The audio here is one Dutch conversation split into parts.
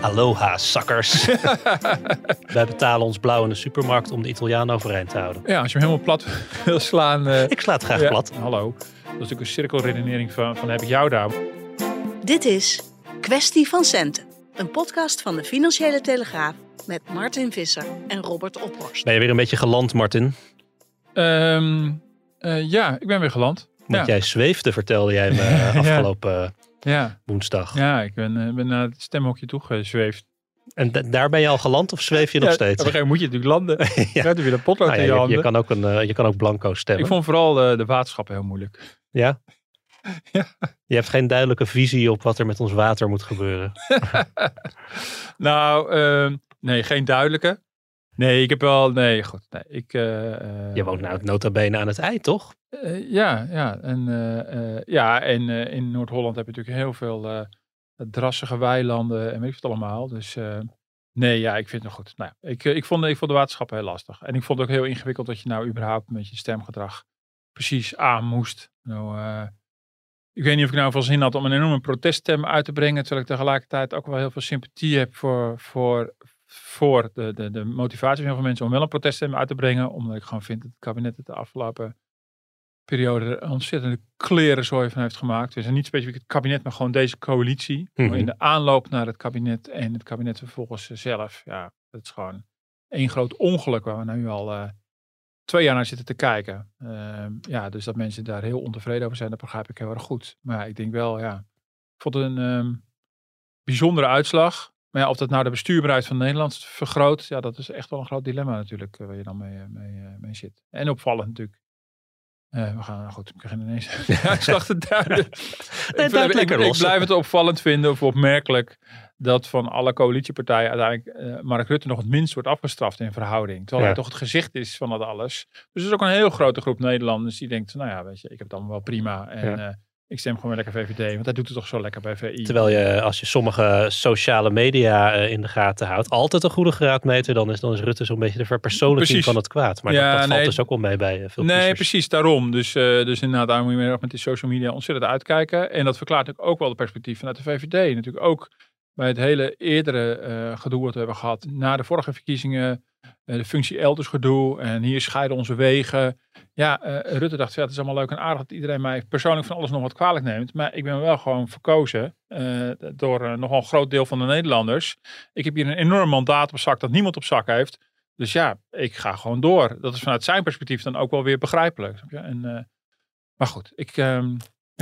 Aloha, zakkers. Wij betalen ons blauw in de supermarkt om de Italiaan overeind te houden. Ja, als je hem helemaal plat wil slaan. eh, Ik sla het graag ja, plat. Hallo. Dat is natuurlijk een cirkelredenering van, van heb ik jou daar. Dit is Kwestie van Centen. Een podcast van de Financiële Telegraaf met Martin Visser en Robert Ophorst. Ben je weer een beetje geland, Martin? Ehm, eh, ja, ik ben weer geland. Want Ja. jij zweefde, vertelde jij me Ja. Ja, woensdag. ja ik ben, eh, ben naar het stemhokje toegezweefd. En da- daar ben je al geland of zweef je nog Ja, steeds? Op een gegeven moment moet je natuurlijk landen. Ja. Je er weer een potlood Nou ja, in je je, handen. je kan ook een, eh, je kan ook blanco stemmen. Ik vond vooral de waterschappen heel moeilijk. Ja? Ja. Je hebt geen duidelijke visie op wat er met ons water moet gebeuren. Nou, ehm, nee, geen duidelijke. Nee, ik heb wel, nee, goed. Nee, ik, eh, eh, Je woont nou nota bene aan het ei, toch? Eh, ja, ja. En, ja, en in Noord-Holland heb je natuurlijk heel veel drassige weilanden en weet ik wat allemaal. Dus nee, ja, ik vind het nog goed. Nou, ik, ik, vond, ik vond de waterschappen heel lastig. En ik vond het ook heel ingewikkeld dat je nou überhaupt met je stemgedrag precies aan moest. Nou, ik weet niet of ik nou veel zin had om een enorme proteststem uit te brengen, terwijl ik tegelijkertijd ook wel heel veel sympathie heb voor, voor, voor de, de, de motivatie van mensen om wel een proteststem uit te brengen, omdat ik gewoon vind dat het kabinet het de afgelopen periode er een ontzettende klerenzooi van heeft gemaakt. Dus niet specifiek het kabinet, maar gewoon deze coalitie. Mhm. In de aanloop naar het kabinet en het kabinet vervolgens zelf. Ja, dat is gewoon één groot ongeluk waar we nu al eh, twee jaar naar zitten te kijken. Ehm, ja, dus dat mensen daar heel ontevreden over zijn, dat begrijp ik heel erg goed. Maar ja, ik denk wel, ja, ik vond het een ehm, bijzondere uitslag. Maar ja, of dat nou de bestuurbaarheid van Nederland vergroot, ja, dat is echt wel een groot dilemma natuurlijk, eh, waar je dan mee, eh, mee, eh, mee zit. En opvallend natuurlijk. We gaan, nou goed, ik begin ineens de uitslag te duiden. ik, duid ik- ik blijf het opvallend vinden of opmerkelijk dat van alle coalitiepartijen uiteindelijk Mark Rutte nog het minst wordt afgestraft in verhouding. Terwijl Ja. hij toch het gezicht is van dat alles. Dus er is ook een heel grote groep Nederlanders die denkt, nou ja, weet je, ik heb het allemaal wel prima. En Ja. Ik stem gewoon weer lekker VVD, want hij doet het toch zo lekker bij VI. Terwijl je, als je sommige sociale media eh, in de gaten houdt, altijd een goede graadmeter, dan is, dan is Rutte zo'n beetje de verpersoonlijking van het kwaad. Maar Ja, dat, dat valt nee. dus ook wel mee bij eh, veel Nee, kiezers. precies daarom. Dus, eh, dus inderdaad, daar moet je meer met die social media ontzettend uitkijken. En dat verklaart ook wel de perspectief vanuit de VVD. Natuurlijk ook bij het hele eerdere gedoe wat we hebben gehad. Na de vorige verkiezingen, de functie elders gedoe. En hier scheiden onze wegen. Ja, eh, Rutte dacht, ja, het is allemaal leuk en aardig dat iedereen mij persoonlijk van alles nog wat kwalijk neemt. Maar ik ben wel gewoon verkozen eh, door eh, nogal een groot deel van de Nederlanders. Ik heb hier een enorm mandaat op zak dat niemand op zak heeft. Dus ja, ik ga gewoon door. Dat is vanuit zijn perspectief dan ook wel weer begrijpelijk. En, eh, maar goed, ik,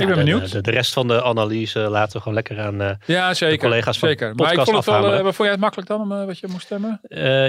ik ben de- benieuwd. De, de rest van de analyse laten we gewoon lekker aan. eh, ja, zeker. collega's van zeker. de Maar ik podcast vond het wel, wat vond jij het makkelijk dan om eh, wat je moest stemmen?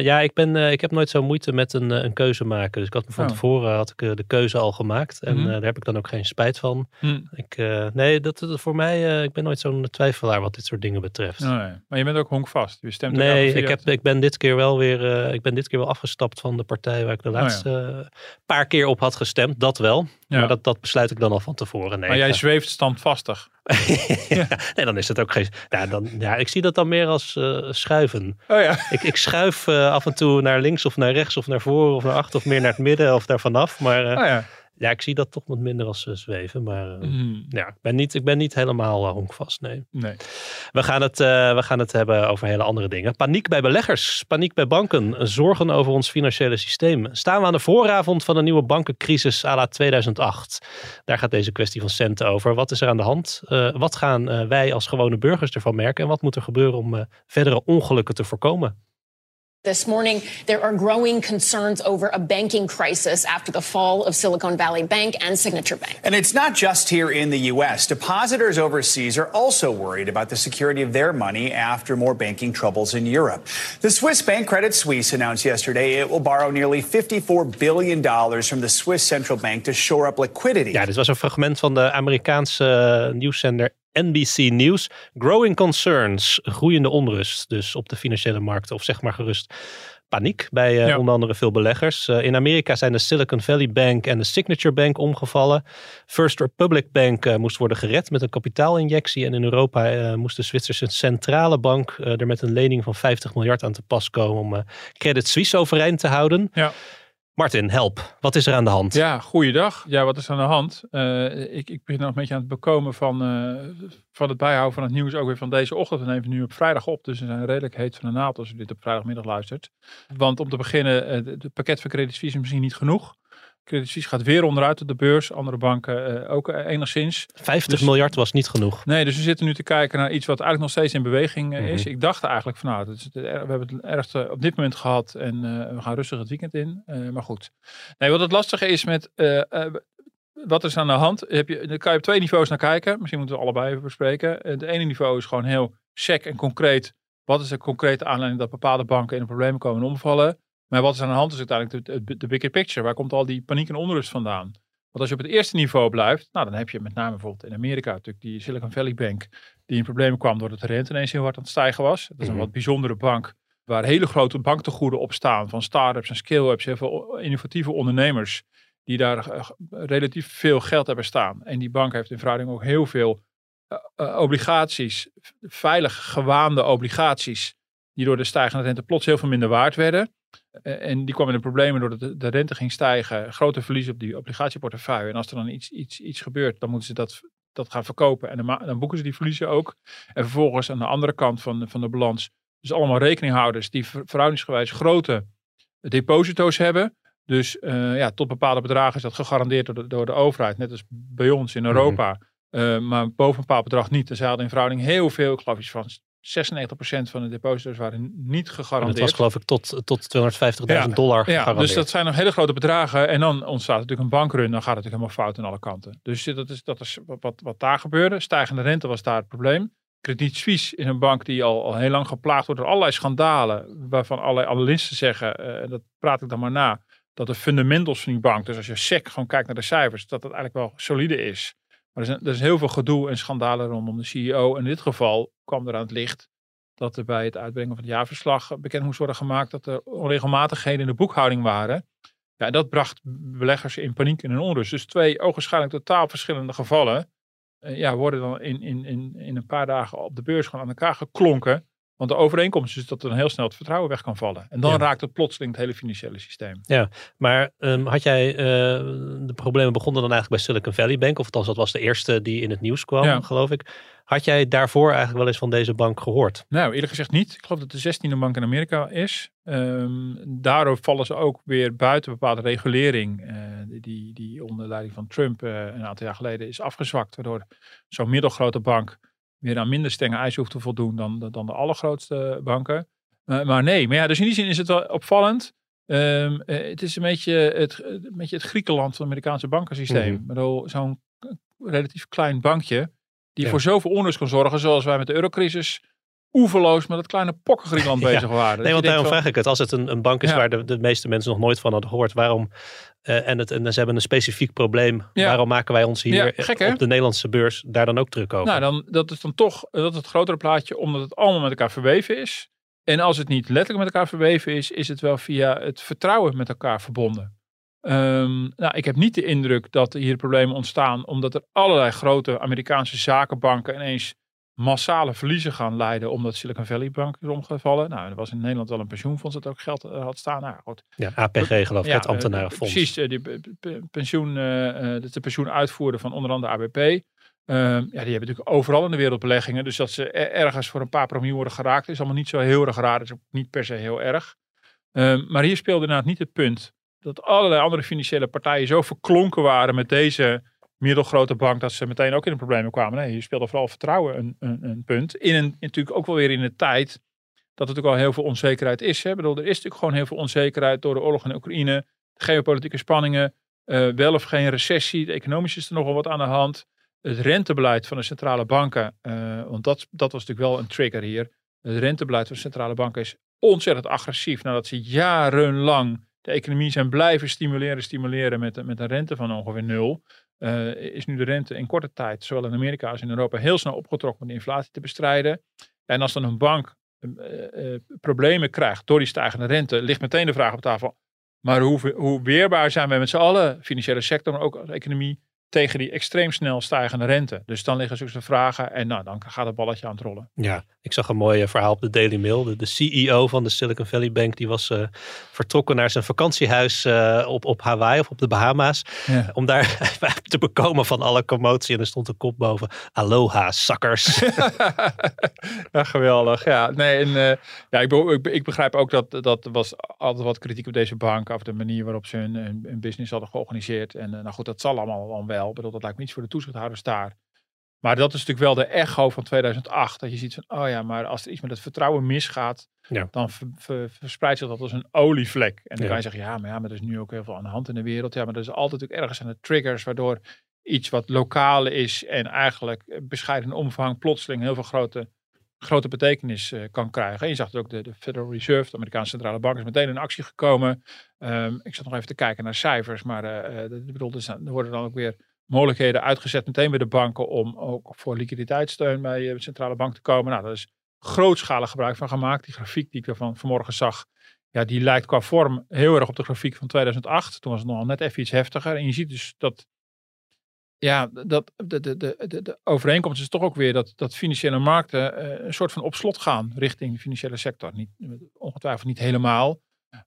ja, ik, ben, ik heb nooit zo moeite met een, een keuze maken. Dus ik had me van Oh. tevoren had ik, de keuze al gemaakt. En Mhm. daar heb ik dan ook geen spijt van. Hm. Ik, nee, dat, dat voor mij, ik ben nooit zo'n twijfelaar wat dit soort dingen betreft. Nee, maar je bent ook honkvast. Je stemt Nee, ik, heb, ik ben dit keer wel weer ik ben dit keer wel afgestapt van de partij waar ik de Oh ja. laatste paar keer op had gestemd. Dat wel. Ja. Maar dat, dat besluit ik dan al van tevoren. Nee, zweeft standvastig. ga- nee, dan is het ook geen. Ja, dan, ja, ik zie dat dan meer als eh, schuiven. Oh ja. Ik, ik schuif eh, af en toe naar links of naar rechts of naar voren of naar achter of meer naar het midden of daar vanaf. Maar eh, Oh ja. Ja, ik zie dat toch wat minder als eh, zweven. Maar eh, Hm. ja, ik ben niet, ik ben niet helemaal eh, honkvast. Nee. Nee. We gaan, het, we gaan het hebben over hele andere dingen. Paniek bij beleggers, paniek bij banken, zorgen over ons financiële systeem. Staan we aan de vooravond van een nieuwe bankencrisis à la 2008? Daar gaat deze kwestie van centen over. Wat is er aan de hand? Wat gaan wij als gewone burgers ervan merken? En wat moet er gebeuren om verdere ongelukken te voorkomen? This morning, there are growing concerns over a banking crisis after the fall of Silicon Valley Bank and Signature Bank. And it's not just here in the U.S. Depositors overseas are also worried about the security of their money after more banking troubles in Europe. The Swiss bank Credit Suisse announced yesterday it will borrow nearly $54 billion from the Swiss central bank to shore up liquidity. Ja, dit was een fragment van de Amerikaanse eh, nieuwszender NBC News. Growing concerns, groeiende onrust dus op de financiële markten. Of zeg maar gerust paniek bij uh, Ja. onder andere veel beleggers. Uh, in Amerika zijn de Silicon Valley Bank en de Signature Bank omgevallen. First Republic Bank uh, moest worden gered met een kapitaalinjectie. En in Europa moest de Zwitserse centrale bank er met een lening van 50 miljard aan te pas komen om Credit Suisse overeind te houden. Ja. Martin, help. Wat is er aan de hand? Ja, goeiedag. Ja, wat is aan de hand? Uh, ik, ik ben nog een beetje aan het bekomen van, uh, van het bijhouden van het nieuws ook weer van deze ochtend. We nemen nu op vrijdag op, dus we zijn redelijk heet van de naald als u dit op vrijdagmiddag luistert. Want om te beginnen, het uh, pakket van Credit Suisse is misschien niet genoeg. Credit Suisse gaat weer onderuit op de beurs. Andere banken uh, ook uh, enigszins. 50 dus, miljard was niet genoeg. Nee, dus we zitten nu te kijken naar iets wat eigenlijk nog steeds in beweging uh, mm -hmm. is. Ik dacht eigenlijk van nou, het, we hebben het erg op dit moment gehad en we gaan rustig het weekend in. maar goed. Nee, wat het lastige is met wat is aan de hand? Heb je, dan kan je op twee niveaus naar kijken. Misschien moeten we allebei even bespreken. Het ene niveau is gewoon heel sec en concreet. Wat is de concrete aanleiding dat bepaalde banken in de problemen komen en omvallen? Maar wat is aan de hand is uiteindelijk de, de, de bigger picture. Waar komt al die paniek en onrust vandaan? Want als je op het eerste niveau blijft, nou dan heb je met name bijvoorbeeld in Amerika natuurlijk die Silicon Valley Bank, die in problemen kwam doordat de rente ineens heel hard aan het stijgen was. Dat is een wat bijzondere bank waar hele grote banktegoeden op staan van start-ups en scale-ups, heel veel innovatieve ondernemers die daar uh, relatief veel geld hebben staan. En die bank heeft in verhouding ook heel veel uh, uh, obligaties, veilig gewaande obligaties, die door de stijgende rente plots heel veel minder waard werden. en die kwamen in de problemen doordat de, de rente ging stijgen. Grote verlies op die obligatieportefeuille. En als er dan iets, iets, iets gebeurt, dan moeten ze dat, dat gaan verkopen. En dan, dan boeken ze die verliezen ook. En vervolgens aan de andere kant van, van de balans. Dus allemaal rekeninghouders die ver, verhoudingsgewijs grote deposito's hebben. Dus uh, ja, tot bepaalde bedragen is dat gegarandeerd door de, door de overheid. Net als bij ons in Europa. Mm -hmm. uh, maar boven een bepaald bedrag niet. Dus ze hadden in verhouding heel veel, ik geloof iets van 96% van de deposito's waren niet gegarandeerd. Dat was geloof ik tot, tot 250.000 ja, dollar gegarandeerd. Ja, dus dat zijn nog hele grote bedragen. En dan ontstaat natuurlijk een bankrun. Dan gaat het natuurlijk helemaal fout aan alle kanten. Dus dat is, dat is wat, wat daar gebeurde. Stijgende rente was daar het probleem. Credit Suisse is een bank die al, al heel lang geplaagd wordt door allerlei schandalen. Waarvan allerlei analisten zeggen, en uh, dat praat ik dan maar na, dat de fundamentals van die bank, dus als je sec gewoon kijkt naar de cijfers, dat het eigenlijk wel solide is. Maar er is, er is heel veel gedoe en schandalen rondom de CEO. En in dit geval kwam er aan het licht dat er bij het uitbrengen van het jaarverslag bekend moest worden gemaakt dat er onregelmatigheden in de boekhouding waren. Ja, dat bracht beleggers in paniek en in onrust. Dus twee ogenschijnlijk totaal verschillende gevallen uh, ja, worden dan in, in, in, in een paar dagen op de beurs gewoon aan elkaar geklonken. Want de overeenkomst is dat er dan heel snel het vertrouwen weg kan vallen. En dan ja. raakt het plotseling het hele financiële systeem. Ja, maar um, had jij, uh, de problemen begonnen dan eigenlijk bij Silicon Valley Bank, of althans dat was de eerste die in het nieuws kwam, ja. geloof ik. Had jij daarvoor eigenlijk wel eens van deze bank gehoord? Nou, eerlijk gezegd niet. Ik geloof dat de 16e bank in Amerika is. Um, daardoor vallen ze ook weer buiten bepaalde regulering, uh, die, die onder leiding van Trump uh, een aantal jaar geleden is afgezwakt, waardoor zo'n middelgrote bank weer aan minder strenge eisen hoeft te voldoen dan, dan de allergrootste banken. Uh, maar nee, maar ja, dus in die zin is het wel opvallend. Um, uh, het is een beetje het, een beetje het Griekenland van het Amerikaanse bankensysteem. Mm -hmm. Zo'n relatief klein bankje die ja. voor zoveel onrust kan zorgen, zoals wij met de eurocrisis oeverloos met het kleine pokken Griekenland bezig ja. waren. Nee, want daarom vraag ik het. Als het een, een bank is ja. waar de, de meeste mensen nog nooit van hadden gehoord, waarom, uh, en, het, en ze hebben een specifiek probleem, waarom maken wij ons hier gek, op de Nederlandse beurs daar dan ook druk over? Nou, dan, dat is dan toch dat is het grotere plaatje, omdat het allemaal met elkaar verweven is. En als het niet letterlijk met elkaar verweven is, is het wel via het vertrouwen met elkaar verbonden. Um, nou, ik heb niet de indruk dat hier problemen ontstaan omdat er allerlei grote Amerikaanse zakenbanken ineens massale verliezen gaan leiden omdat Silicon Valley Bank is omgevallen. Nou, er was in Nederland wel een pensioenfonds dat ook geld uh, had staan. Nou, goed. Ja, APG geloof ik, ja, het ambtenarenfonds. Uh, precies, uh, die pensioen, dat is de pensioenuitvoerder van onder andere ABP. ja, die hebben natuurlijk overal in de wereld beleggingen. Dus dat ze ergens voor een paar promiel worden geraakt is allemaal niet zo heel erg raar. Dat is ook niet per se heel erg. Um, maar hier speelde inderdaad niet het punt dat allerlei andere financiële partijen zo verklonken waren met deze middelgrote bank dat ze meteen ook in de problemen kwamen. Nee, hier speelde vooral vertrouwen een, een, een punt. In een, natuurlijk ook wel weer in een tijd dat er natuurlijk al heel veel onzekerheid is. Hè. Bedoel, er is natuurlijk gewoon heel veel onzekerheid door de oorlog in Oekraïne, de geopolitieke spanningen, uh, wel of geen recessie, de economisch is er nogal wat aan de hand. Het rentebeleid van de centrale banken, uh, want dat, dat was natuurlijk wel een trigger hier. Het rentebeleid van de centrale banken is ontzettend agressief nadat ze jarenlang de economie zijn blijven stimuleren, stimuleren met, met een rente van ongeveer nul. Uh, is nu de rente in korte tijd, zowel in Amerika als in Europa, heel snel opgetrokken om de inflatie te bestrijden. En als dan een bank uh, uh, problemen krijgt door die stijgende rente, ligt meteen de vraag op tafel. Maar hoe, hoe weerbaar zijn wij met z'n allen, financiële sector, maar ook als economie, tegen die extreem snel stijgende rente. Dus dan liggen zulke vragen en nou, dan gaat het balletje aan het rollen. Ja, ik zag een mooi eh, verhaal op de Daily Mail. De, de CEO van de Silicon Valley Bank die was uh, vertrokken naar zijn vakantiehuis uh, op, op Hawaii of op de Bahama's. Ja. Om daar te bekomen van alle commotie. En er stond een kop boven. Aloha, ja, geweldig. Ja, nee, en, ja, ik, ik, ik, begrijp ook dat dat was altijd wat kritiek op deze bank. Over de manier waarop ze hun, hun, hun business hadden georganiseerd. En nou goed, dat zal allemaal dan wel. Ik bedoel, dat lijkt me niet voor de toezichthouders daar. Maar dat is natuurlijk wel de echo van 2008. Dat je ziet van, oh ja, maar als er iets met het vertrouwen misgaat, ja. dan verspreidt zich dat als een olievlek. En dan ja. kan je zeggen, ja, maar ja, maar er is nu ook heel veel aan de hand in de wereld. Ja, maar er is altijd ook ergens aan de triggers, waardoor iets wat lokaal is en eigenlijk bescheiden omvang plotseling heel veel grote, grote betekenis uh, kan krijgen. En je zag het ook, de, de, Federal Reserve, de Amerikaanse centrale bank, is meteen in actie gekomen. Um, ik zat nog even te kijken naar cijfers, maar uh, bedoel, er worden dan ook weer mogelijkheden uitgezet meteen bij de banken om ook voor liquiditeitssteun bij de centrale bank te komen. Nou, daar is grootschalig gebruik van gemaakt. Die grafiek die ik ervan vanmorgen zag, ja, die lijkt qua vorm heel erg op de grafiek van 2008. Toen was het nog net even iets heftiger. En je ziet dus dat, ja, dat de, de, de, de, overeenkomst is toch ook weer dat, dat financiële markten uh, een soort van op slot gaan richting de financiële sector. Niet, ongetwijfeld niet helemaal.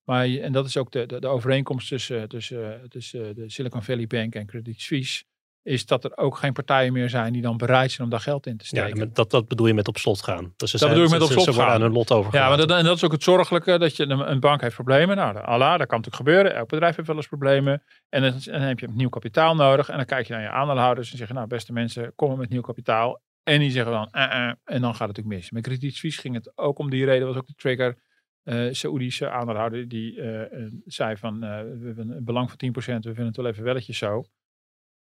Maar, en dat is ook de, de, de overeenkomst tussen, tussen, tussen de Silicon Valley Bank en Credit Suisse is dat er ook geen partijen meer zijn die dan bereid zijn om daar geld in te steken. Ja, dat, dat bedoel je met op slot gaan. Dus dat zijn, bedoel ik met op slot gaan. aan hun lot over. Ja, maar dat, en dat is ook het zorgelijke, dat je een, bank heeft problemen. Nou, Allah, dat kan natuurlijk gebeuren. Elk bedrijf heeft wel eens problemen. En dan, dan heb je nieuw kapitaal nodig. En dan kijk je naar je aandeelhouders en zeg je, nou beste mensen, kom met nieuw kapitaal. En die zeggen dan, uh, uh, en dan gaat het natuurlijk mis. Met Credit Suisse ging het ook om die reden, was ook de trigger. Uh, Saoedische aandeelhouder die zei van, we hebben een belang van 10%, we vinden het wel even welletjes zo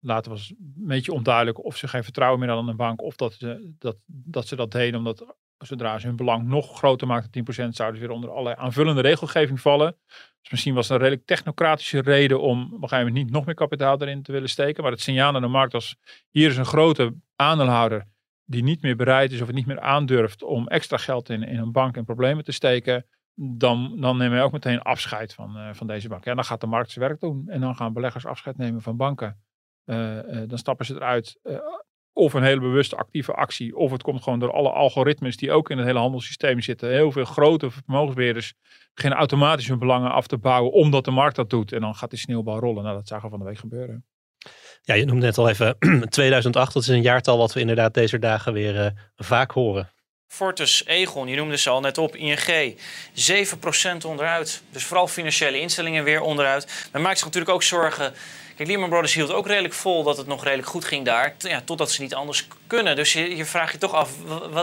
later was een beetje onduidelijk of ze geen vertrouwen meer hadden aan een bank. Of dat ze dat, dat, ze dat deden omdat zodra ze hun belang nog groter maakten, 10%, zouden ze weer onder allerlei aanvullende regelgeving vallen. Dus misschien was het een redelijk technocratische reden om op een gegeven moment niet nog meer kapitaal erin te willen steken. Maar het signaal aan de markt was, hier is een grote aandeelhouder die niet meer bereid is of het niet meer aandurft om extra geld in, in een bank en problemen te steken. Dan, dan nemen wij ook meteen afscheid van, uh, van deze bank. Ja, dan gaat de markt zijn werk doen. En dan gaan beleggers afscheid nemen van banken. Uh, dan stappen ze eruit. Uh, of een hele bewuste actieve actie. Of het komt gewoon door alle algoritmes die ook in het hele handelssysteem zitten. Heel veel grote vermogensbeheerders beginnen automatisch hun belangen af te bouwen. Omdat de markt dat doet. En dan gaat die sneeuwbal rollen. Nou, dat zagen we van de week gebeuren. Ja, je noemde net al even 2008. Dat is een jaartal wat we inderdaad deze dagen weer uh, vaak horen. Fortis, Egon, je noemde ze al net op, ING, 7% onderuit. Dus vooral financiële instellingen weer onderuit. Men maakt zich natuurlijk ook zorgen Kijk, Lehman Brothers hield ook redelijk vol dat het nog redelijk goed ging daar. Ja, totdat ze niet anders kunnen. Dus je, je vraagt je toch af,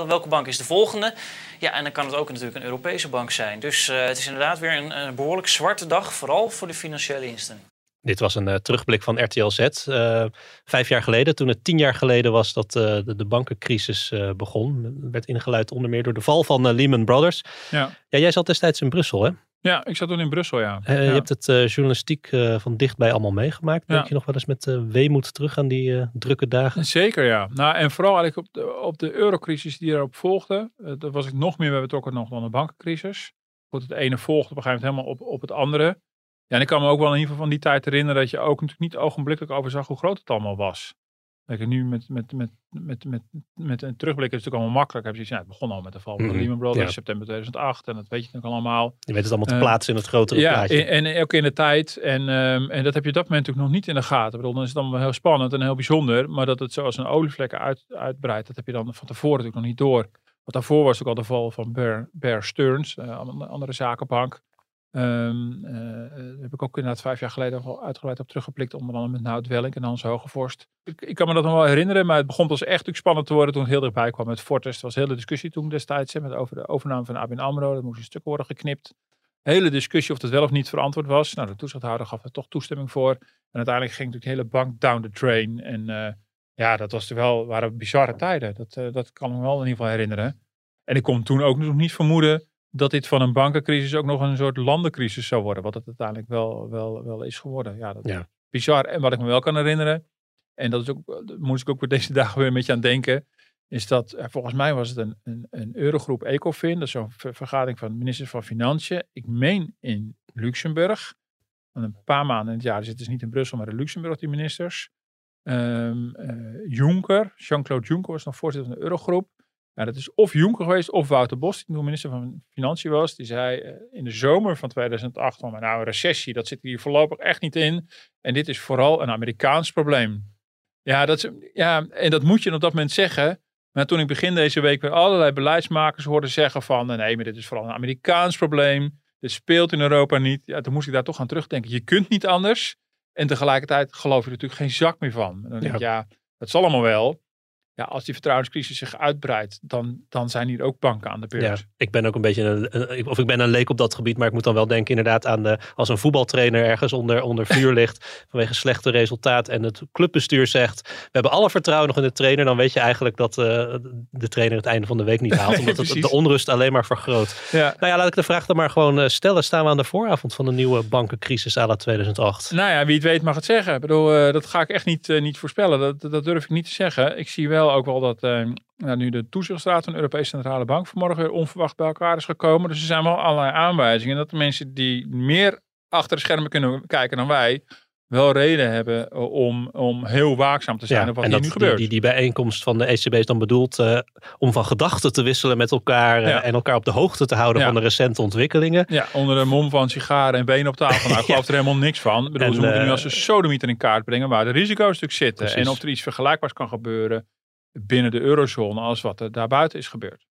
welke bank is de volgende? Ja, en dan kan het ook natuurlijk een Europese bank zijn. Dus uh, het is inderdaad weer een, een, behoorlijk zwarte dag, vooral voor de financiële instellingen. Dit was een uh, terugblik van RTL Z. Uh, vijf jaar geleden, toen het tien jaar geleden was dat de, de, bankencrisis begon. werd ingeluid onder meer door de val van Lehman Brothers. Ja. ja, jij zat destijds in Brussel, hè? Ja, ik zat toen in Brussel, ja. Uh, Je hebt het uh, journalistiek uh, van dichtbij allemaal meegemaakt. Denk je nog wel eens met weemoed terug aan die drukke dagen? Zeker, ja. Nou, en vooral eigenlijk op de, op de eurocrisis die erop volgde. daar was ik nog meer bij betrokken nog dan de bankencrisis. Goed, het ene volgde op een gegeven moment helemaal op, op het andere. Ja, en ik kan me ook wel in ieder geval van die tijd herinneren dat je ook natuurlijk niet ogenblikkelijk overzag hoe groot het allemaal was. Kijk, nu met, met, met, met, met, met een terugblik is het natuurlijk allemaal makkelijk. Heb je ja, het begon al met de val van mm Lehman Brothers, ja. september 2008. En dat weet je natuurlijk allemaal. Je weet het allemaal te uh, plaatsen in het grotere ja, plaatje. En, en ook in de tijd. En, um, en dat heb je op dat moment natuurlijk nog niet in de gaten. Ik bedoel, dan is het wel heel spannend en heel bijzonder. Maar dat het zoals een olievlek uit, uitbreidt, dat heb je dan van tevoren natuurlijk nog niet door. Want daarvoor was ook al de val van Bear, Bear Stearns, uh, een andere zakenbank. Um, uh, heb ik ook inderdaad vijf jaar geleden al uitgebreid op teruggeplikt. Onder andere met Nout Welling en Hans Hogevorst. Ik, ik kan me dat nog wel herinneren, maar het begon pas echt spannend te worden toen het heel dichtbij kwam met Fortis. Er was een hele discussie toen destijds hè, met over de overname van ABN AMRO. Dat moest een stuk worden geknipt. Hele discussie of dat wel of niet verantwoord was. Nou, de toezichthouder gaf er toch toestemming voor. En uiteindelijk ging natuurlijk de hele bank down the drain. En uh, ja, dat was wel, waren bizarre tijden. Dat, uh, dat kan me wel in ieder geval herinneren. En ik kon toen ook nog niet vermoeden dat dit van een bankencrisis ook nog een soort landencrisis zou worden. Wat het uiteindelijk wel, wel, wel is geworden. Ja, dat Ja. bizar. En wat ik me wel kan herinneren, en dat is ook, daar moest ik ook weer deze dagen weer een beetje aan denken, is dat eh, volgens mij was het een, een, een Eurogroep ECOFIN, dat is zo'n ver- vergadering van ministers van Financiën. Ik meen in Luxemburg. Want een paar maanden in het jaar zitten ze niet in Brussel, maar in Luxemburg, die ministers. Ehm eh, Juncker, Jean-Claude Juncker was nog voorzitter van de Eurogroep. Ja, dat is of Juncker geweest of Wouter Bos, die toen minister van Financiën was. Die zei eh, in de zomer van 2008 van, nou, een recessie, dat zit hier voorlopig echt niet in. En dit is vooral een Amerikaans probleem. Ja, dat is, ja, en dat moet je op dat moment zeggen. Maar toen ik begin deze week weer allerlei beleidsmakers hoorde zeggen van, nee, maar dit is vooral een Amerikaans probleem. Dit speelt in Europa niet. Ja, toen moest ik daar toch aan terugdenken. Je kunt niet anders. En tegelijkertijd geloof je er natuurlijk geen zak meer van. En dan denk ik, ja, dat zal allemaal wel. Ja, als die vertrouwenscrisis zich uitbreidt, dan, dan zijn hier ook banken aan de beurt. Ja, ik ben ook een beetje een, of ik ben een leek op dat gebied, maar ik moet dan wel denken inderdaad aan de, als een voetbaltrainer ergens onder, onder vuur ligt vanwege slechte resultaat en het clubbestuur zegt, we hebben alle vertrouwen nog in de trainer, dan weet je eigenlijk dat eh, de trainer het einde van de week niet haalt, omdat het de onrust alleen maar vergroot. Ja. Nou ja, laat ik de vraag dan maar gewoon eh, stellen. Staan we aan de vooravond van de nieuwe bankencrisis à la 2008? Nou ja, wie het weet mag het zeggen. Ik bedoel, eh, dat ga ik echt niet, eh, niet voorspellen. Dat, dat durf ik niet te zeggen. Ik zie wel ook wel dat eh, nou, nu de toezichtsraad van de Europese Centrale Bank vanmorgen weer onverwacht bij elkaar is gekomen. Dus er zijn wel allerlei aanwijzingen dat de mensen die meer achter de schermen kunnen kijken dan wij, wel reden hebben eh, om, om heel waakzaam te zijn op wat en hier dat nu gebeurt. Die, die, die bijeenkomst van de ECB is dan bedoeld eh, om van gedachten te wisselen met elkaar eh, Ja. en elkaar op de hoogte te houden Ja. van de recente ontwikkelingen. Ja, onder de mom van sigaren en benen op tafel. Nou, ik geloof er helemaal niks van. Ik bedoel, En, ze moeten nu als een sodemieter in kaart brengen waar de risico's natuurlijk zitten. Precies. En of er iets vergelijkbaars kan gebeuren binnen de eurozone als wat er daarbuiten is gebeurd.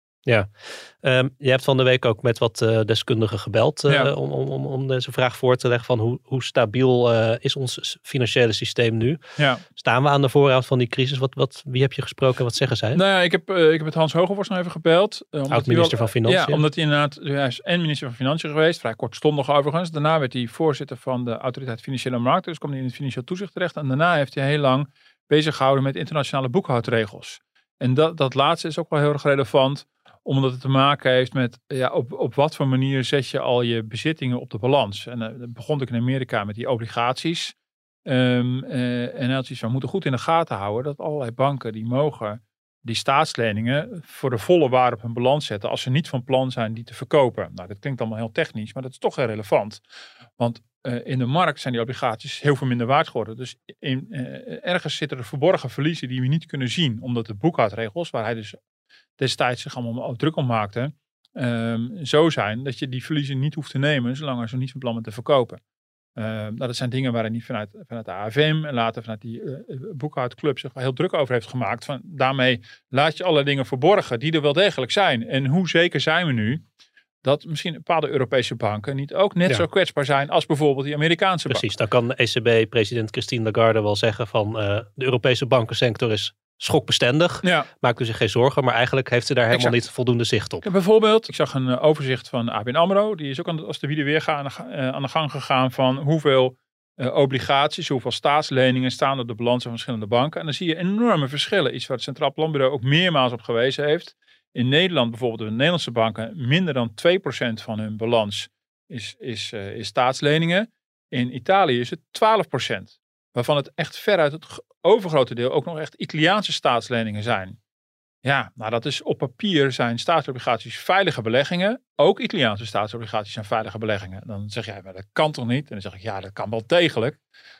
Ehm, je hebt van de week ook met wat eh, deskundigen gebeld eh, Ja. om, om, om, om deze vraag voor te leggen van hoe, hoe stabiel eh, is ons financiële systeem nu? Ja. Staan we aan de vooravond van die crisis? Wat, wat, wie heb je gesproken en wat zeggen zij? Nou ja, ik heb, ik heb met Hans Hogevorst nog even gebeld. Oud-minister van Financiën. Ja, omdat hij inderdaad, hij is en minister van Financiën geweest, vrij kortstondig overigens. Daarna werd hij voorzitter van de Autoriteit Financiële Markten, dus kwam hij in het financieel toezicht terecht. En daarna heeft hij heel lang bezig gehouden met internationale boekhoudregels. En dat, dat laatste is ook wel heel erg relevant, omdat het te maken heeft met ja, op, op wat voor manier zet je al je bezittingen op de balans. En dat begon ik in Amerika met die obligaties. En zoiets van, we moeten goed in de gaten houden dat allerlei banken die mogen die staatsleningen voor de volle waarde op hun balans zetten als ze niet van plan zijn die te verkopen. Nou, dat klinkt allemaal heel technisch, maar dat is toch heel relevant. Want eh, in de markt zijn die obligaties heel veel minder waard geworden. Dus in, eh, ergens zitten er verborgen verliezen die we niet kunnen zien, omdat de boekhoudregels, waar hij dus destijds zich allemaal druk om maakte, ehm, zo zijn dat je die verliezen niet hoeft te nemen, zolang er ze niet van plan bent te verkopen. Ehm, nou, dat zijn dingen waar hij niet vanuit, vanuit de AFM en later vanuit die eh, boekhoudclub zich heel druk over heeft gemaakt. Van, daarmee laat je alle dingen verborgen die er wel degelijk zijn. En hoe zeker zijn we nu dat misschien bepaalde Europese banken niet ook net Ja. zo kwetsbaar zijn als bijvoorbeeld die Amerikaanse banken. Precies, dan kan ECB-president Christine Lagarde wel zeggen van eh, de Europese bankensector is schokbestendig. Ja. Maakt u zich geen zorgen, maar eigenlijk heeft ze daar helemaal Exact. niet voldoende zicht op. Ik heb bijvoorbeeld, ik zag een eh, overzicht van ABN AMRO. Die is ook aan de, als de wiede weer gaan, eh, aan de gang gegaan van hoeveel obligaties, hoeveel staatsleningen staan op de balansen van verschillende banken. En dan zie je enorme verschillen. Iets waar het Centraal Planbureau ook meermaals op gewezen heeft. In Nederland bijvoorbeeld, de Nederlandse banken, minder dan 2% van hun balans is, is, eh, is staatsleningen. In Italië is het 12%. Waarvan het echt veruit het overgrote deel ook nog echt Italiaanse staatsleningen zijn. Ja, nou dat is op papier zijn staatsobligaties veilige beleggingen. Ook Italiaanse staatsobligaties zijn veilige beleggingen. Dan zeg jij, maar dat kan toch niet? En dan zeg ik, ja, dat kan wel degelijk.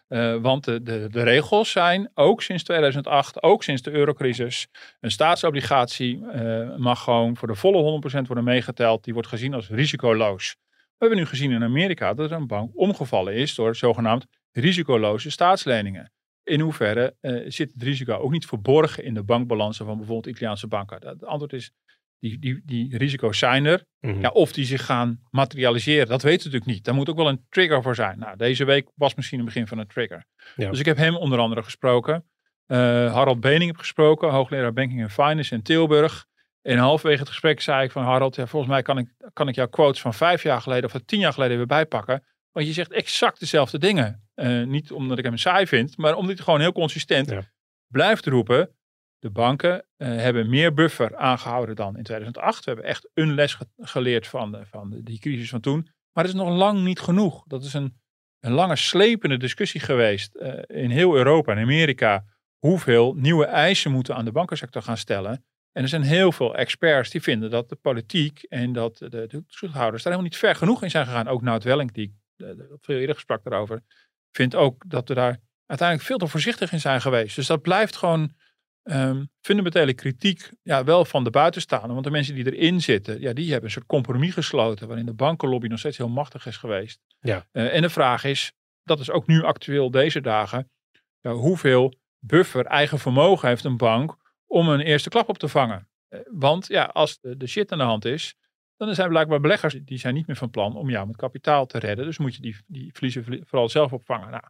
Eh, want de, de, de regels zijn, ook sinds 2008, ook sinds de eurocrisis, een staatsobligatie eh, mag gewoon voor de volle 100% worden meegeteld. Die wordt gezien als risicoloos. We hebben nu gezien in Amerika dat er een bank omgevallen is door zogenaamd risicoloze staatsleningen. In hoeverre eh, zit het risico ook niet verborgen in de bankbalansen van bijvoorbeeld Italiaanse banken? Het antwoord is die, die, die risico's zijn er. Mhm. Ja, of die zich gaan materialiseren, dat weten we natuurlijk niet. Daar moet ook wel een trigger voor zijn. Nou, deze week was misschien het begin van een trigger. Ja. Dus ik heb hem onder andere gesproken. Eh, Harald Bening heb gesproken, hoogleraar Banking and Finance in Tilburg. En halverwege het gesprek zei ik van Harald, ja, volgens mij kan ik, kan ik jouw quotes van vijf jaar geleden of van tien jaar geleden weer bijpakken. Want je zegt exact dezelfde dingen. Eh, niet omdat ik hem saai vind, maar omdat hij gewoon heel consistent Ja. blijft roepen. De banken eh, hebben meer buffer aangehouden dan in 2008. We hebben echt een les ge- geleerd van, de, van de, die crisis van toen. Maar het is nog lang niet genoeg. Dat is een, een lange slepende discussie geweest eh, in heel Europa en Amerika. Hoeveel nieuwe eisen moeten aan de bankensector gaan stellen. En er zijn heel veel experts die vinden dat de politiek en dat de, de toezichthouders daar helemaal niet ver genoeg in zijn gegaan. Ook Nout Welling, die veel eerder sprak daarover, vindt ook dat we daar uiteindelijk veel te voorzichtig in zijn geweest. Dus dat blijft gewoon ehm, fundamentele kritiek, ja, wel van de buitenstaanders. Want de mensen die erin zitten, ja, die hebben een soort compromis gesloten waarin de bankenlobby nog steeds heel machtig is geweest. Ja. Eh, en de vraag is, dat is ook nu actueel deze dagen, ja, hoeveel buffer, eigen vermogen heeft een bank om een eerste klap op te vangen. Eh, Want ja, als de, de shit aan de hand is, dan zijn blijkbaar beleggers die zijn niet meer van plan om jou met kapitaal te redden. Dus moet je die, die verliezen vooral zelf opvangen. Nou,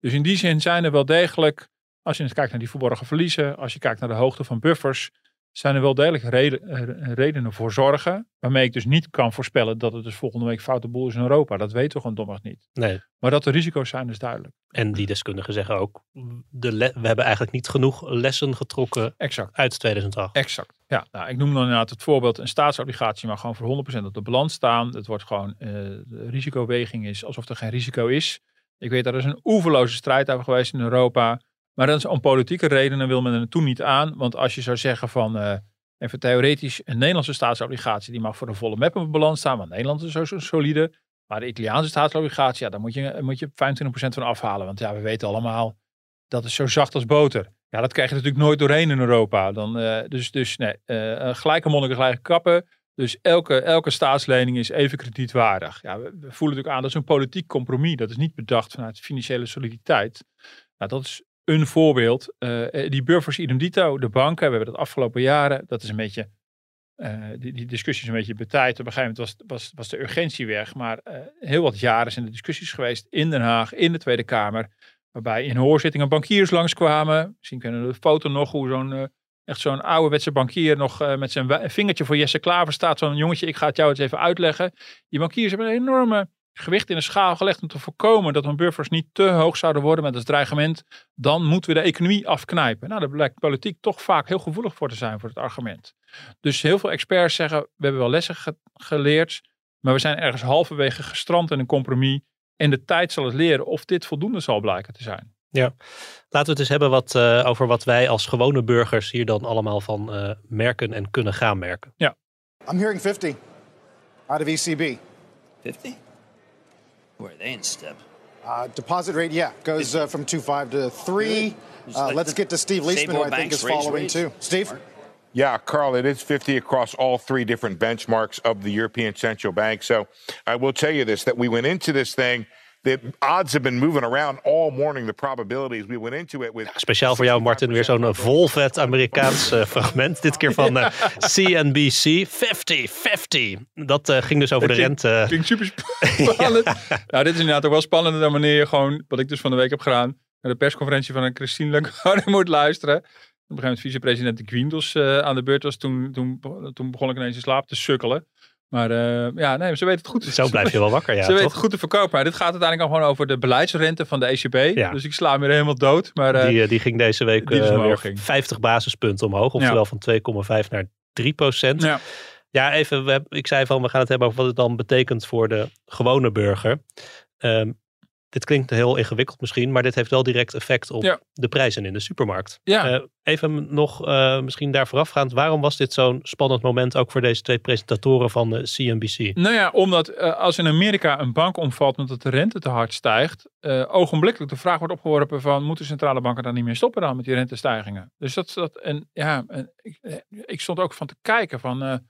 dus in die zin zijn er wel degelijk, als je eens kijkt naar die verborgen verliezen, als je kijkt naar de hoogte van buffers, zijn er wel degelijk reden, eh, redenen voor zorgen. Waarmee ik dus niet kan voorspellen dat het dus volgende week foute boel is in Europa. Dat weten we gewoon domweg niet. Nee. Maar dat er risico's zijn is duidelijk. En die deskundigen zeggen ook, de we hebben eigenlijk niet genoeg lessen getrokken Exact. uit 2008. Exact. Ja, nou, ik noem dan inderdaad het voorbeeld. Een staatsobligatie mag gewoon voor 100% op de balans staan. Het wordt gewoon, eh, de risicoweging is alsof er geen risico is. Ik weet, daar is een oeverloze strijd over geweest in Europa. Maar dat is om politieke redenen wil men er toen niet aan. Want als je zou zeggen van, eh, even theoretisch, een Nederlandse staatsobligatie, die mag voor de volle map op balans staan. Want Nederland is zo, zo solide. Maar de Italiaanse staatsobligatie, ja, daar moet je, moet je 25% van afhalen. Want ja, we weten allemaal, dat is zo zacht als boter. Ja, dat krijg je natuurlijk nooit doorheen in Europa. Dan, eh, dus, dus nee, eh, gelijke monniken, gelijke kappen. Dus elke, elke staatslening is even kredietwaardig. Ja, we, we voelen natuurlijk aan, dat is een politiek compromis. Dat is niet bedacht vanuit financiële soliditeit. Nou, dat is een voorbeeld. Eh, die buffers idem dito, de banken, we hebben dat afgelopen jaren. Dat is een beetje, eh, die, die discussie is een beetje betijd. Op een gegeven moment was, was, was de urgentie weg. Maar eh, heel wat jaren zijn de discussies geweest in Den Haag, in de Tweede Kamer. Waarbij in hoorzittingen bankiers langskwamen. Misschien kennen we de foto nog hoe zo'n eh, echt zo'n ouderwetse bankier nog eh, met zijn vingertje voor Jesse Klaver staat. Zo'n jongetje, ik ga het jou eens even uitleggen. Die bankiers hebben een enorme gewicht in de schaal gelegd om te voorkomen dat hun buffers niet te hoog zouden worden met het dreigement. Dan moeten we de economie afknijpen. Nou, daar blijkt politiek toch vaak heel gevoelig voor te zijn voor het argument. Dus heel veel experts zeggen, we hebben wel lessen ge- geleerd, maar we zijn ergens halverwege gestrand in een compromis. En de tijd zal het leren of dit voldoende zal blijken te zijn. Laten we het eens hebben wat, eh, over wat wij als gewone burgers hier dan allemaal van eh, merken en kunnen gaan merken. I'm hearing 50 out of ECB. 50? Where are they in step? Uh, deposit rate, yeah, goes uh, from 2.5 to 3. Uh, let's get to Steve Leisman, who I think is following too. Steve? Yeah, Carl, it is 50 across all three different benchmarks of the European Central Bank. So I will tell you this that we went into this thing, the odds have been moving around all morning, the probabilities. We went into it with. Speciaal voor jou, Martin, weer zo'n eh, volvet Amerikaans eh, fragment. Dit keer van eh, CNBC. 50, 50. Dat eh, ging dus over de Dat rente. Klinkt super spannend. Nou, dit is inderdaad ook wel spannender dan wanneer je gewoon, wat ik dus van de week heb gedaan, naar de persconferentie van een Christine Lagarde moet luisteren. Op een gegeven moment vicepresident de Guindos eh aan de beurt was. Toen, toen, toen begon ik ineens in slaap te sukkelen. Maar eh, ja, nee, ze weten het goed. Zo blijf je wel wakker, ja, ze weten het goed te verkopen. Maar dit gaat uiteindelijk al gewoon over de beleidsrente van de ECB. Ja. Dus ik sla hem weer helemaal dood. Maar eh, Die, eh, die ging deze week die is eh, omhoog weer ging. 50 basispunten omhoog. Oftewel van 2,5 naar 3 procent. ja. Ja, even, we ik zei van we gaan het hebben over wat het dan betekent voor de gewone burger. Ehm, dit klinkt heel ingewikkeld misschien, maar dit heeft wel direct effect op Ja. de prijzen in de supermarkt. Ja. Eh, even nog eh, misschien daar voorafgaand, waarom was dit zo'n spannend moment ook voor deze twee presentatoren van de CNBC? Nou ja, omdat eh, als in Amerika een bank omvalt omdat de rente te hard stijgt, ogenblikkelijk de vraag wordt opgeworpen van moeten centrale banken dan niet meer stoppen dan met die rentestijgingen? Dus dat, dat en ja, en ik, ik stond ook van te kijken van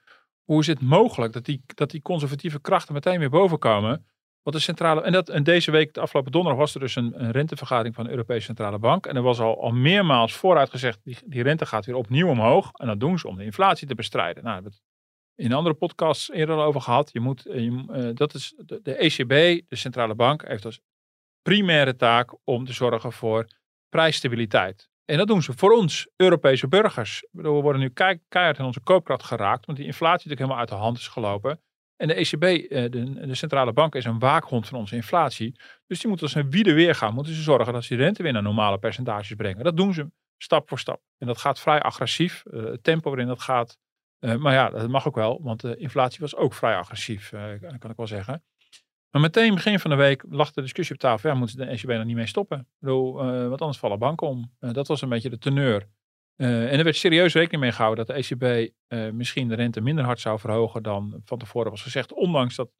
hoe is het mogelijk dat die, dat die conservatieve krachten meteen weer boven komen? Wat de centrale, en, dat, deze week, de afgelopen donderdag, was er dus een, een rentevergadering van de Europese Centrale Bank. En er was al, al meermaals vooruit gezegd, die, die rente gaat weer opnieuw omhoog. En dat doen ze om de inflatie te bestrijden. Nou, hebben het in andere podcasts eerder over gehad. Je moet, eh, je, eh, dat is de, ECB, de centrale bank, heeft als primaire taak om te zorgen voor prijsstabiliteit. En dat doen ze voor ons, Europese burgers. We worden nu kei- keihard in onze koopkracht geraakt, want die inflatie natuurlijk helemaal uit de hand is gelopen. En de ECB, eh, de, de centrale bank, is een waakhond van onze inflatie. Dus die moeten als een wiede weer gaan. Moeten ze zorgen dat ze rente weer naar normale percentages brengen. Dat doen ze stap voor stap. En dat gaat vrij agressief. Eh, het tempo waarin dat gaat. eh, maar ja, dat mag ook wel, want de inflatie was ook vrij agressief, kan ik wel zeggen. Maar meteen begin van de week lag de discussie op tafel. Ja, moeten de ECB er niet mee stoppen? Want anders vallen banken om. Dat was een beetje de teneur. Eh, en er werd serieus rekening mee gehouden dat de ECB eh, misschien de rente minder hard zou verhogen dan van tevoren was gezegd. Ondanks dat,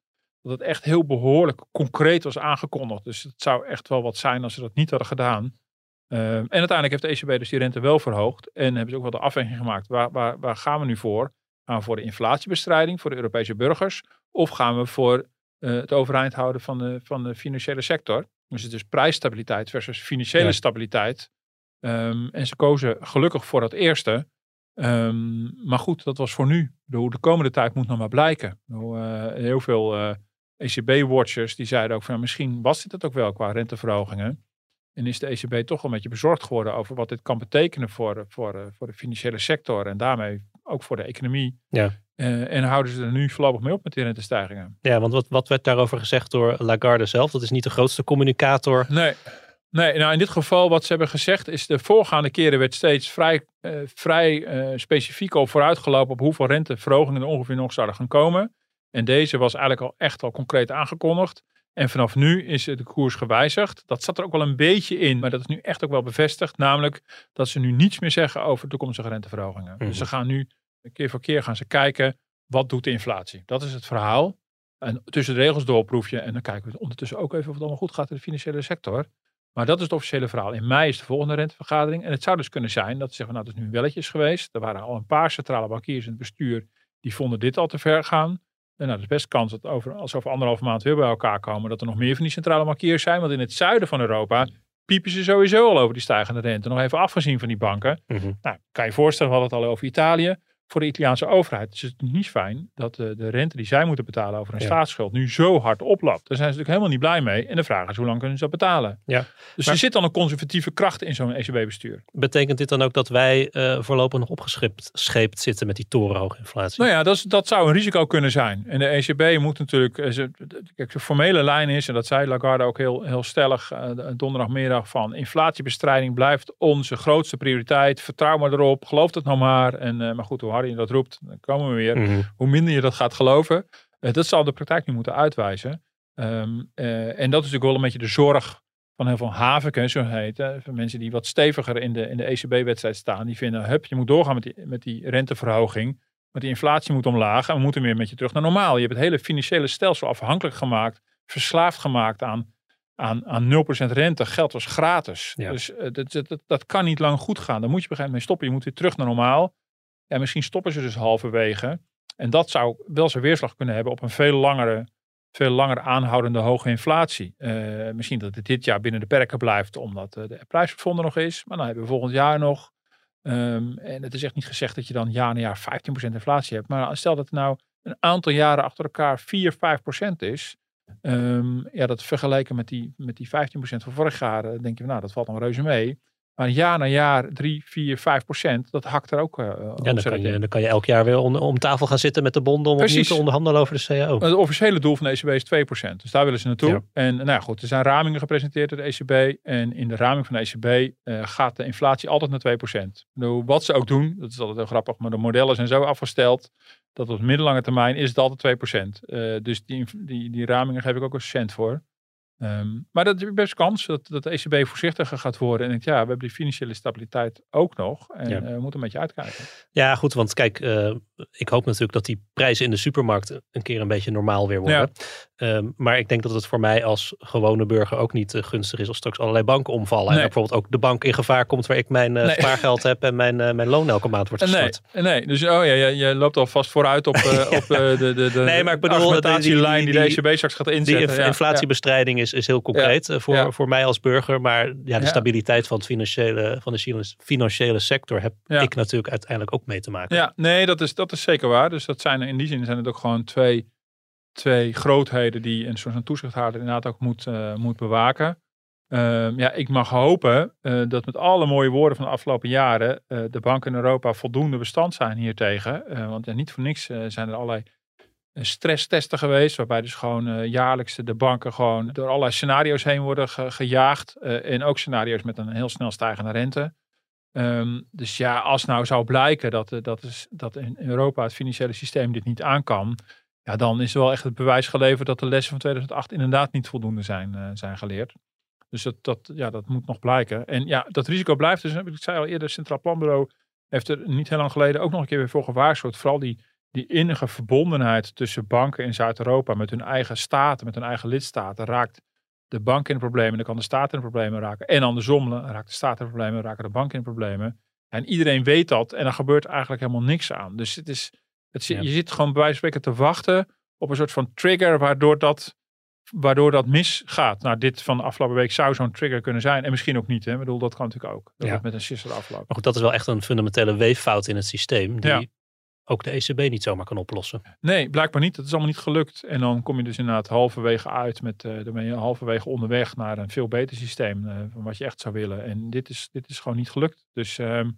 dat het echt heel behoorlijk concreet was aangekondigd. Dus het zou echt wel wat zijn als ze dat niet hadden gedaan. Eh, en uiteindelijk heeft de ECB dus die rente wel verhoogd. En hebben ze ook wel de afweging gemaakt. Waar, waar, waar gaan we nu voor? Gaan we voor de inflatiebestrijding voor de Europese burgers? Of gaan we voor het overeind houden van de, van de financiële sector? Dus het is prijsstabiliteit versus financiële Ja. stabiliteit. Ehm, en ze kozen gelukkig voor dat eerste. Ehm, maar goed, dat was voor nu. Bedoel, De komende tijd moet nog maar blijken. Eh, heel veel eh, ECB-watchers die zeiden ook van misschien was dit het ook wel qua renteverhogingen. En is de ECB toch wel een beetje bezorgd geworden over wat dit kan betekenen voor, de- voor, de- voor de financiële sector en daarmee ook voor de economie. Ja. Eh, en houden ze er nu voorlopig mee op met die rentestijgingen? Ja, want wat, wat werd daarover gezegd door Lagarde zelf? Dat is niet de grootste communicator. Nee. Nee, nou in dit geval wat ze hebben gezegd is de voorgaande keren werd steeds vrij, eh, vrij eh, specifiek al vooruitgelopen op hoeveel renteverhogingen er ongeveer nog zouden gaan komen. En deze was eigenlijk al echt al concreet aangekondigd. En vanaf nu is de koers gewijzigd. Dat zat er ook wel een beetje in, maar dat is nu echt ook wel bevestigd. Namelijk dat ze nu niets meer zeggen over toekomstige renteverhogingen. Dus ze gaan nu keer voor keer gaan ze kijken, wat doet de inflatie? Dat is het verhaal. En tussen de regels door proef je. En dan kijken we ondertussen ook even of het allemaal goed gaat in de financiële sector. Maar dat is het officiële verhaal. In mei is de volgende rentevergadering. En het zou dus kunnen zijn dat ze zeggen, nou, het is nu welletjes geweest. Er waren al een paar centrale bankiers in het bestuur die vonden dit al te ver gaan. En nou, er is best kans dat over, als over anderhalve maand weer bij elkaar komen, dat er nog meer van die centrale bankiers zijn. Want in het zuiden van Europa piepen ze sowieso al over die stijgende rente. Nog even afgezien van die banken. Nou, kan je voorstellen, we hadden het al over Italië. Voor de Italiaanse overheid is het niet fijn dat de, de rente die zij moeten betalen over een Ja. staatsschuld nu zo hard oploopt. Daar zijn ze natuurlijk helemaal niet blij mee. En de vraag is, hoe lang kunnen ze dat betalen? Ja. Dus Maar- er zit dan een conservatieve kracht in zo'n ECB-bestuur. Betekent dit dan ook dat wij eh, voorlopig nog opgescheept scheept zitten met die torenhoge inflatie? Nou ja, dat, is- dat zou een risico kunnen zijn. En de ECB moet natuurlijk, eh, kijk, de formele lijn is, en dat zei Lagarde ook heel, heel stellig eh, donderdagmiddag, van inflatiebestrijding blijft onze grootste prioriteit. Vertrouw maar erop, geloof het nou maar. En, maar goed, hoe harder je dat roept, dan komen we weer. Mhm. Hoe minder je dat gaat geloven, eh, dat zal de praktijk nu moeten uitwijzen. Ehm, eh, en dat is natuurlijk wel een beetje de zorg van heel veel haviken, zo heet. hè, Van mensen die wat steviger in de, in de ECB-wedstrijd staan. Die vinden, hup, je moet doorgaan met die, met die renteverhoging. Want die inflatie moet omlaag en we moeten weer met je terug naar normaal. Je hebt het hele financiële stelsel afhankelijk gemaakt, verslaafd gemaakt aan, aan, aan 0% rente. Geld was gratis. Ja. Dus eh, dat, dat, dat, dat kan niet lang goed gaan. Daar moet je op een gegeven moment mee stoppen. Je moet weer terug naar normaal. En misschien stoppen ze dus halverwege. En dat zou wel zijn weerslag kunnen hebben op een veel langere, veel langer aanhoudende hoge inflatie. Eh, misschien dat het dit jaar binnen de perken blijft, omdat eh, de prijsvervonden nog is. Maar dan hebben we volgend jaar nog. Ehm, en het is echt niet gezegd dat je dan jaar na jaar 15% inflatie hebt. Maar stel dat het nou een aantal jaren achter elkaar 4, 5% is. ehm, ja, dat vergeleken met die, met die 15% van vorig jaar, eh, denk je, nou, dat valt dan reuze mee. Maar jaar na jaar 3, 4, 5 procent, dat hakt er ook uh, Ja, dan kan, je, dan kan je elk jaar weer om, om tafel gaan zitten met de bonden om opnieuw te onderhandelen over de CAO. Het officiële doel van de ECB is 2%. Dus daar willen ze naartoe. Ja. En nou ja, goed, er zijn ramingen gepresenteerd door de ECB. En in de raming van de ECB eh, gaat de inflatie altijd naar 2%. Nou, wat ze ook doen, dat is altijd heel grappig, maar de modellen zijn zo afgesteld dat op middellange termijn is het altijd 2%. Eh dus die, die, die ramingen geef ik ook een cent voor. Ehm, maar dat is best kans dat, dat de ECB voorzichtiger gaat worden. En denkt, ja, we hebben die financiële stabiliteit ook nog. En Ja. eh, we moeten een beetje uitkijken. Ja, goed, want kijk, eh, ik hoop natuurlijk dat die prijzen in de supermarkt een keer een beetje normaal weer worden. Ehm, maar ik denk dat het voor mij als gewone burger ook niet eh, gunstig is als straks allerlei banken omvallen. En Nee. bijvoorbeeld ook de bank in gevaar komt waar ik mijn Nee. spaargeld heb en mijn, mijn loon elke maand wordt gestort. Nee, nee, dus oh ja, je, je loopt alvast vooruit op, op de, de, de Nee, maar ik bedoel, die- die, die- de ECB straks gaat Die inzetten. inf- ja, inflatiebestrijding is is, is heel concreet eh, voor, ja. voor mij als burger. Maar ja, de stabiliteit van, het financiële, van de financiële- sector heb ik natuurlijk uiteindelijk ook mee te maken. Ja, nee, dat is, dat is zeker waar. Dus dat zijn in die zin zijn het ook gewoon twee, twee grootheden die een soort van toezichthouder inderdaad ook moet, eh, moet bewaken. Ehm, ja, ik mag hopen eh, dat met alle mooie woorden van de afgelopen jaren de banken in Europa voldoende bestand zijn hiertegen. Want ja, niet voor niks zijn er allerlei stresstesten geweest, waarbij dus gewoon eh, jaarlijks de banken gewoon door allerlei scenario's heen worden ge- gejaagd. Eh, en ook scenario's met een heel snel stijgende rente. Ehm, dus ja, als nou zou blijken dat, eh, dat, is, dat in Europa het financiële systeem dit niet aan kan, ja, dan is er wel echt het bewijs geleverd dat de lessen van 2008 inderdaad niet voldoende zijn, zijn geleerd. Dus dat, dat, ja, dat moet nog blijken. En ja, dat risico blijft. Dus ik zei al eerder, het Centraal Planbureau heeft er niet heel lang geleden ook nog een keer weer voor gewaarschuwd. Vooral die, die innige verbondenheid tussen banken in Zuid-Europa met hun eigen staten, met hun eigen lidstaten, raakt de bank in de problemen, dan kan de staat in de problemen raken. En andersom raakt de staat in de problemen, raken de bank in de problemen. En iedereen weet dat en er gebeurt eigenlijk helemaal niks aan. Dus het is, het, Ja. je zit gewoon bij wijze van spreken te wachten op een soort van trigger waardoor dat, waardoor dat misgaat. Nou, dit van de afgelopen week zou zo'n trigger kunnen zijn. En misschien ook niet. Hè. Ik bedoel, dat kan natuurlijk ook. Dat Ja. met een sisser afloopt. Maar goed, dat is wel echt een fundamentele weeffout in het systeem. Die Ja. Ook de ECB niet zomaar kan oplossen. Nee, blijkbaar niet. Dat is allemaal niet gelukt. En dan kom je dus inderdaad halverwege uit met, eh dan ben je halverwege onderweg naar een veel beter systeem eh, van wat je echt zou willen. En dit is, dit is gewoon niet gelukt. Dus ehm,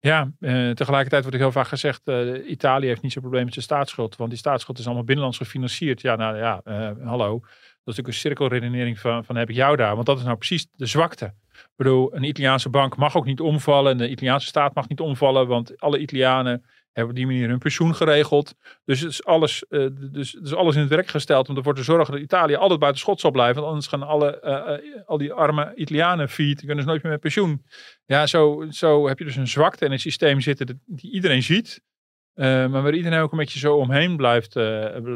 ja, eh, tegelijkertijd wordt er heel vaak gezegd, Italië heeft niet zo'n probleem met zijn staatsschuld, want die staatsschuld is allemaal binnenlands gefinancierd. Ja, nou ja, hallo. Dat is natuurlijk een cirkelredenering van, van heb ik jou daar, want dat is nou precies de zwakte. Ik bedoel, een Italiaanse bank mag ook niet omvallen en de Italiaanse staat mag niet omvallen, want alle Italianen hebben op die manier hun pensioen geregeld. Dus het is alles, eh, dus, dus alles in het werk gesteld om ervoor te zorgen dat Italië altijd buiten schot zal blijven. Want anders gaan alle, eh, eh, al die arme Italianen failliet, kunnen ze nooit meer met pensioen. Ja, zo, zo heb je dus een zwakte in het systeem zitten dat- die iedereen ziet. maar waar iedereen ook een beetje zo omheen blijft,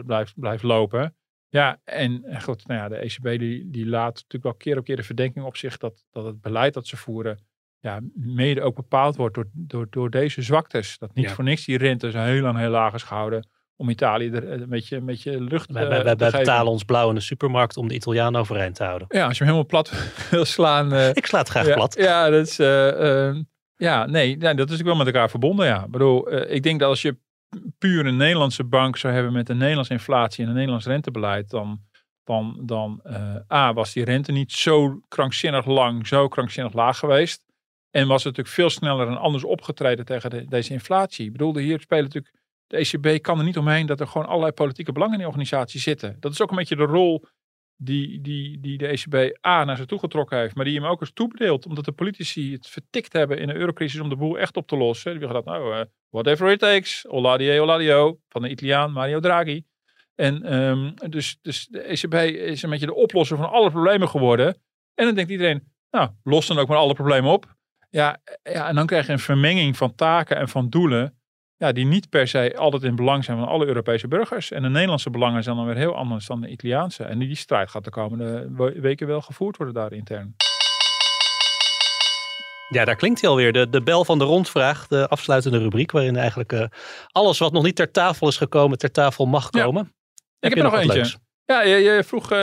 blijft, blijft lopen. Ja, en goed, nou ja, de ECB die, die laat natuurlijk wel keer op keer de verdenking op zich dat, dat het beleid dat ze voeren, ja, mede ook bepaald wordt door, door, door deze zwaktes. Dat niet Ja. voor niks die rente zo heel lang heel laag is gehouden om Italië er een beetje, een beetje lucht Wij, eh, wij, wij, te wij geven. betalen ons blauw in de supermarkt om de Italianen overeind te houden. Ja, als je hem helemaal plat wil slaan. eh, Ik sla het graag ja, plat. Ja, dat is, eh, eh, ja nee, dat is ook wel met elkaar verbonden. Ja. Ik bedoel, eh, ik denk dat als je puur een Nederlandse bank zou hebben met een Nederlandse inflatie en een Nederlands rentebeleid, dan, dan, dan eh, A, was die rente niet zo krankzinnig lang, zo krankzinnig laag geweest. En was natuurlijk veel sneller en anders opgetreden tegen de- deze inflatie. Ik bedoel, hier spelen natuurlijk, de ECB kan er niet omheen dat er gewoon allerlei politieke belangen in die organisatie zitten. Dat is ook een beetje de rol die, die, die de ECB A naar zich toe getrokken heeft, maar die hem ook eens toebedeelt, omdat de politici het vertikt hebben in de eurocrisis om de boel echt op te lossen. Die hebben gedacht, nou, eh, whatever it takes, Oladie, Oladio, van de Italiaan Mario Draghi. En ehm, dus, dus de ECB is een beetje de oplosser van alle problemen geworden. En dan denkt iedereen, nou, los dan ook maar alle problemen op. Ja, ja, en dan krijg je een vermenging van taken en van doelen. Ja, die niet per se altijd in belang zijn van alle Europese burgers. En de Nederlandse belangen zijn dan weer heel anders dan de Italiaanse. En die strijd gaat de komende we- weken wel gevoerd worden daar intern. Ja, daar klinkt hij alweer. De, de bel van de rondvraag, de afsluitende rubriek, waarin eigenlijk eh, alles wat nog niet ter tafel is gekomen, ter tafel mag Ja. komen. Ik heb er nog wat eentje. leuks? Ja, je, je vroeg, eh,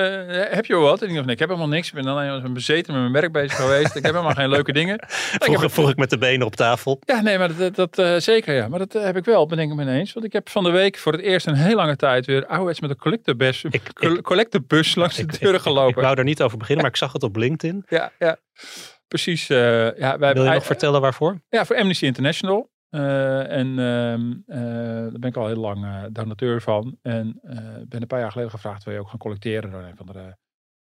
heb je wel wat? En ik dacht, nee, ik heb helemaal niks. Ik ben alleen maar bezeten met mijn werk bezig geweest. ik heb helemaal geen leuke dingen. Ik Vroeg, heb- vroeg ik met de benen op tafel. Ja, nee, maar dat, dat eh, zeker ja. Maar dat eh, heb ik wel, bedenk ik me ineens. Want ik heb van de week voor het eerst een heel lange tijd weer ouderwets met een collectebus, ik- collectebus langs de deuren Ik gelopen. wou er niet over beginnen, maar ik zag het op LinkedIn. Ja, ja. Precies. ja, wij Wil je nog vertellen waarvoor? Ja, voor Amnesty International. Eh, en ehm, eh, daar ben ik al heel lang eh, donateur van. En ben een paar jaar geleden gevraagd, wil je ook gaan collecteren door een van de...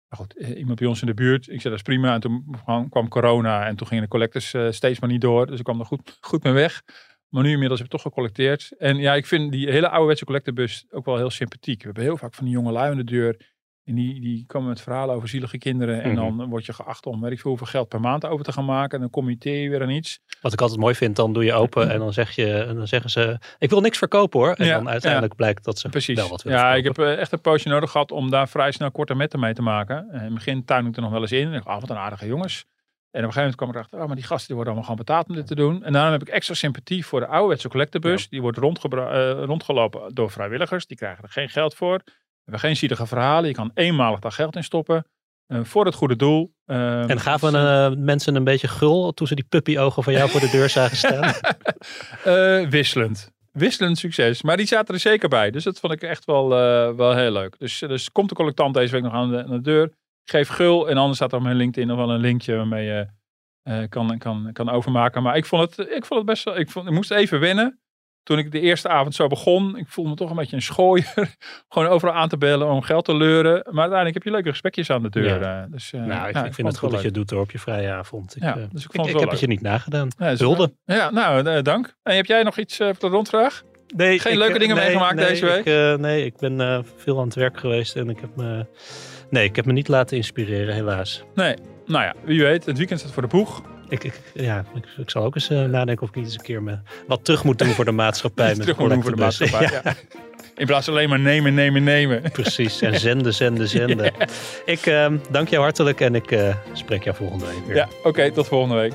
Nou goed, iemand bij ons in de buurt. Ik zei, dat is prima. En toen kwam, corona en toen gingen de collectors steeds maar niet door. Dus ik kwam er goed, goed mee weg. Maar nu inmiddels heb ik toch gecollecteerd. En ja, ik vind die hele ouderwetse collectebus ook wel heel sympathiek. We hebben heel vaak van die jonge lui aan de deur. En die, die komen met verhalen over zielige kinderen. En Mhm. dan word je geacht om weet ik veel hoeveel geld per maand over te gaan maken. En dan committeer je weer aan iets. Wat ik altijd mooi vind, dan doe je open en dan, zeg je, en dan zeggen ze, ik wil niks verkopen hoor. En Ja, dan uiteindelijk blijkt dat ze Precies. wel wat willen Ja, ik heb eh, echt een poosje nodig gehad om daar vrij snel korte metten mee te maken. Eh, In het begin tuin ik er nog wel eens in. En ik dacht, ah, wat een aardige jongens. En op een gegeven moment kwam ik erachter, oh, maar die gasten die worden allemaal gewoon betaald om dit te doen. En daarom heb ik extra sympathie voor de ouderwetse collectebus. Die wordt eh, rondgelopen door vrijwilligers. Die krijgen er geen geld voor. We hebben geen zielige verhalen. Je kan eenmalig daar geld in stoppen. eh, voor het goede doel. Ehm, En gaven eh, mensen een beetje gul toen ze die puppyogen van jou voor de deur zagen staan? Eh, wisselend. Wisselend succes. Maar die zaten er zeker bij. Dus dat vond ik echt wel, wel heel leuk. Dus, dus komt de collectant deze week nog aan de, aan de deur. Geef gul. En anders staat er op mijn LinkedIn nog wel een linkje waarmee je kan, kan, kan overmaken. Maar ik vond het, ik vond het best wel... Ik, vond, ik moest even wennen. Toen ik de eerste avond zo begon. Ik voelde me toch een beetje een schooier. Gewoon overal aan te bellen om geld te leuren. Maar uiteindelijk heb je leuke gesprekjes aan de deur. Ja. eh, dus, eh, nou, ik, ik vind het goed dat je het doet hoor, op je vrije avond. Ik, Ja, eh, dus ik vond het ik wel heb het je niet nagedaan. Ja, Hulde. wel- Ja, nou, dank. En heb jij nog iets voor de rondvraag? Nee, Geen leuke dingen nee, meegemaakt nee, deze week? Ik, nee, ik ben veel aan het werk geweest en ik heb me... Nee, ik heb me niet laten inspireren, helaas. Nee. Nou ja, wie weet. Het weekend staat voor de boeg. Ik, ik, ja, ik, ik zal ook eens eh, nadenken of ik niet eens een keer me wat terug moet doen voor de maatschappij. met Terug moet doen voor de maatschappij. Ja. In plaats van alleen maar nemen, nemen, nemen. Precies, en zenden, zenden, zenden. Ik eh, dank jou hartelijk en ik eh, spreek jou volgende week weer. Ja, oké. tot volgende week.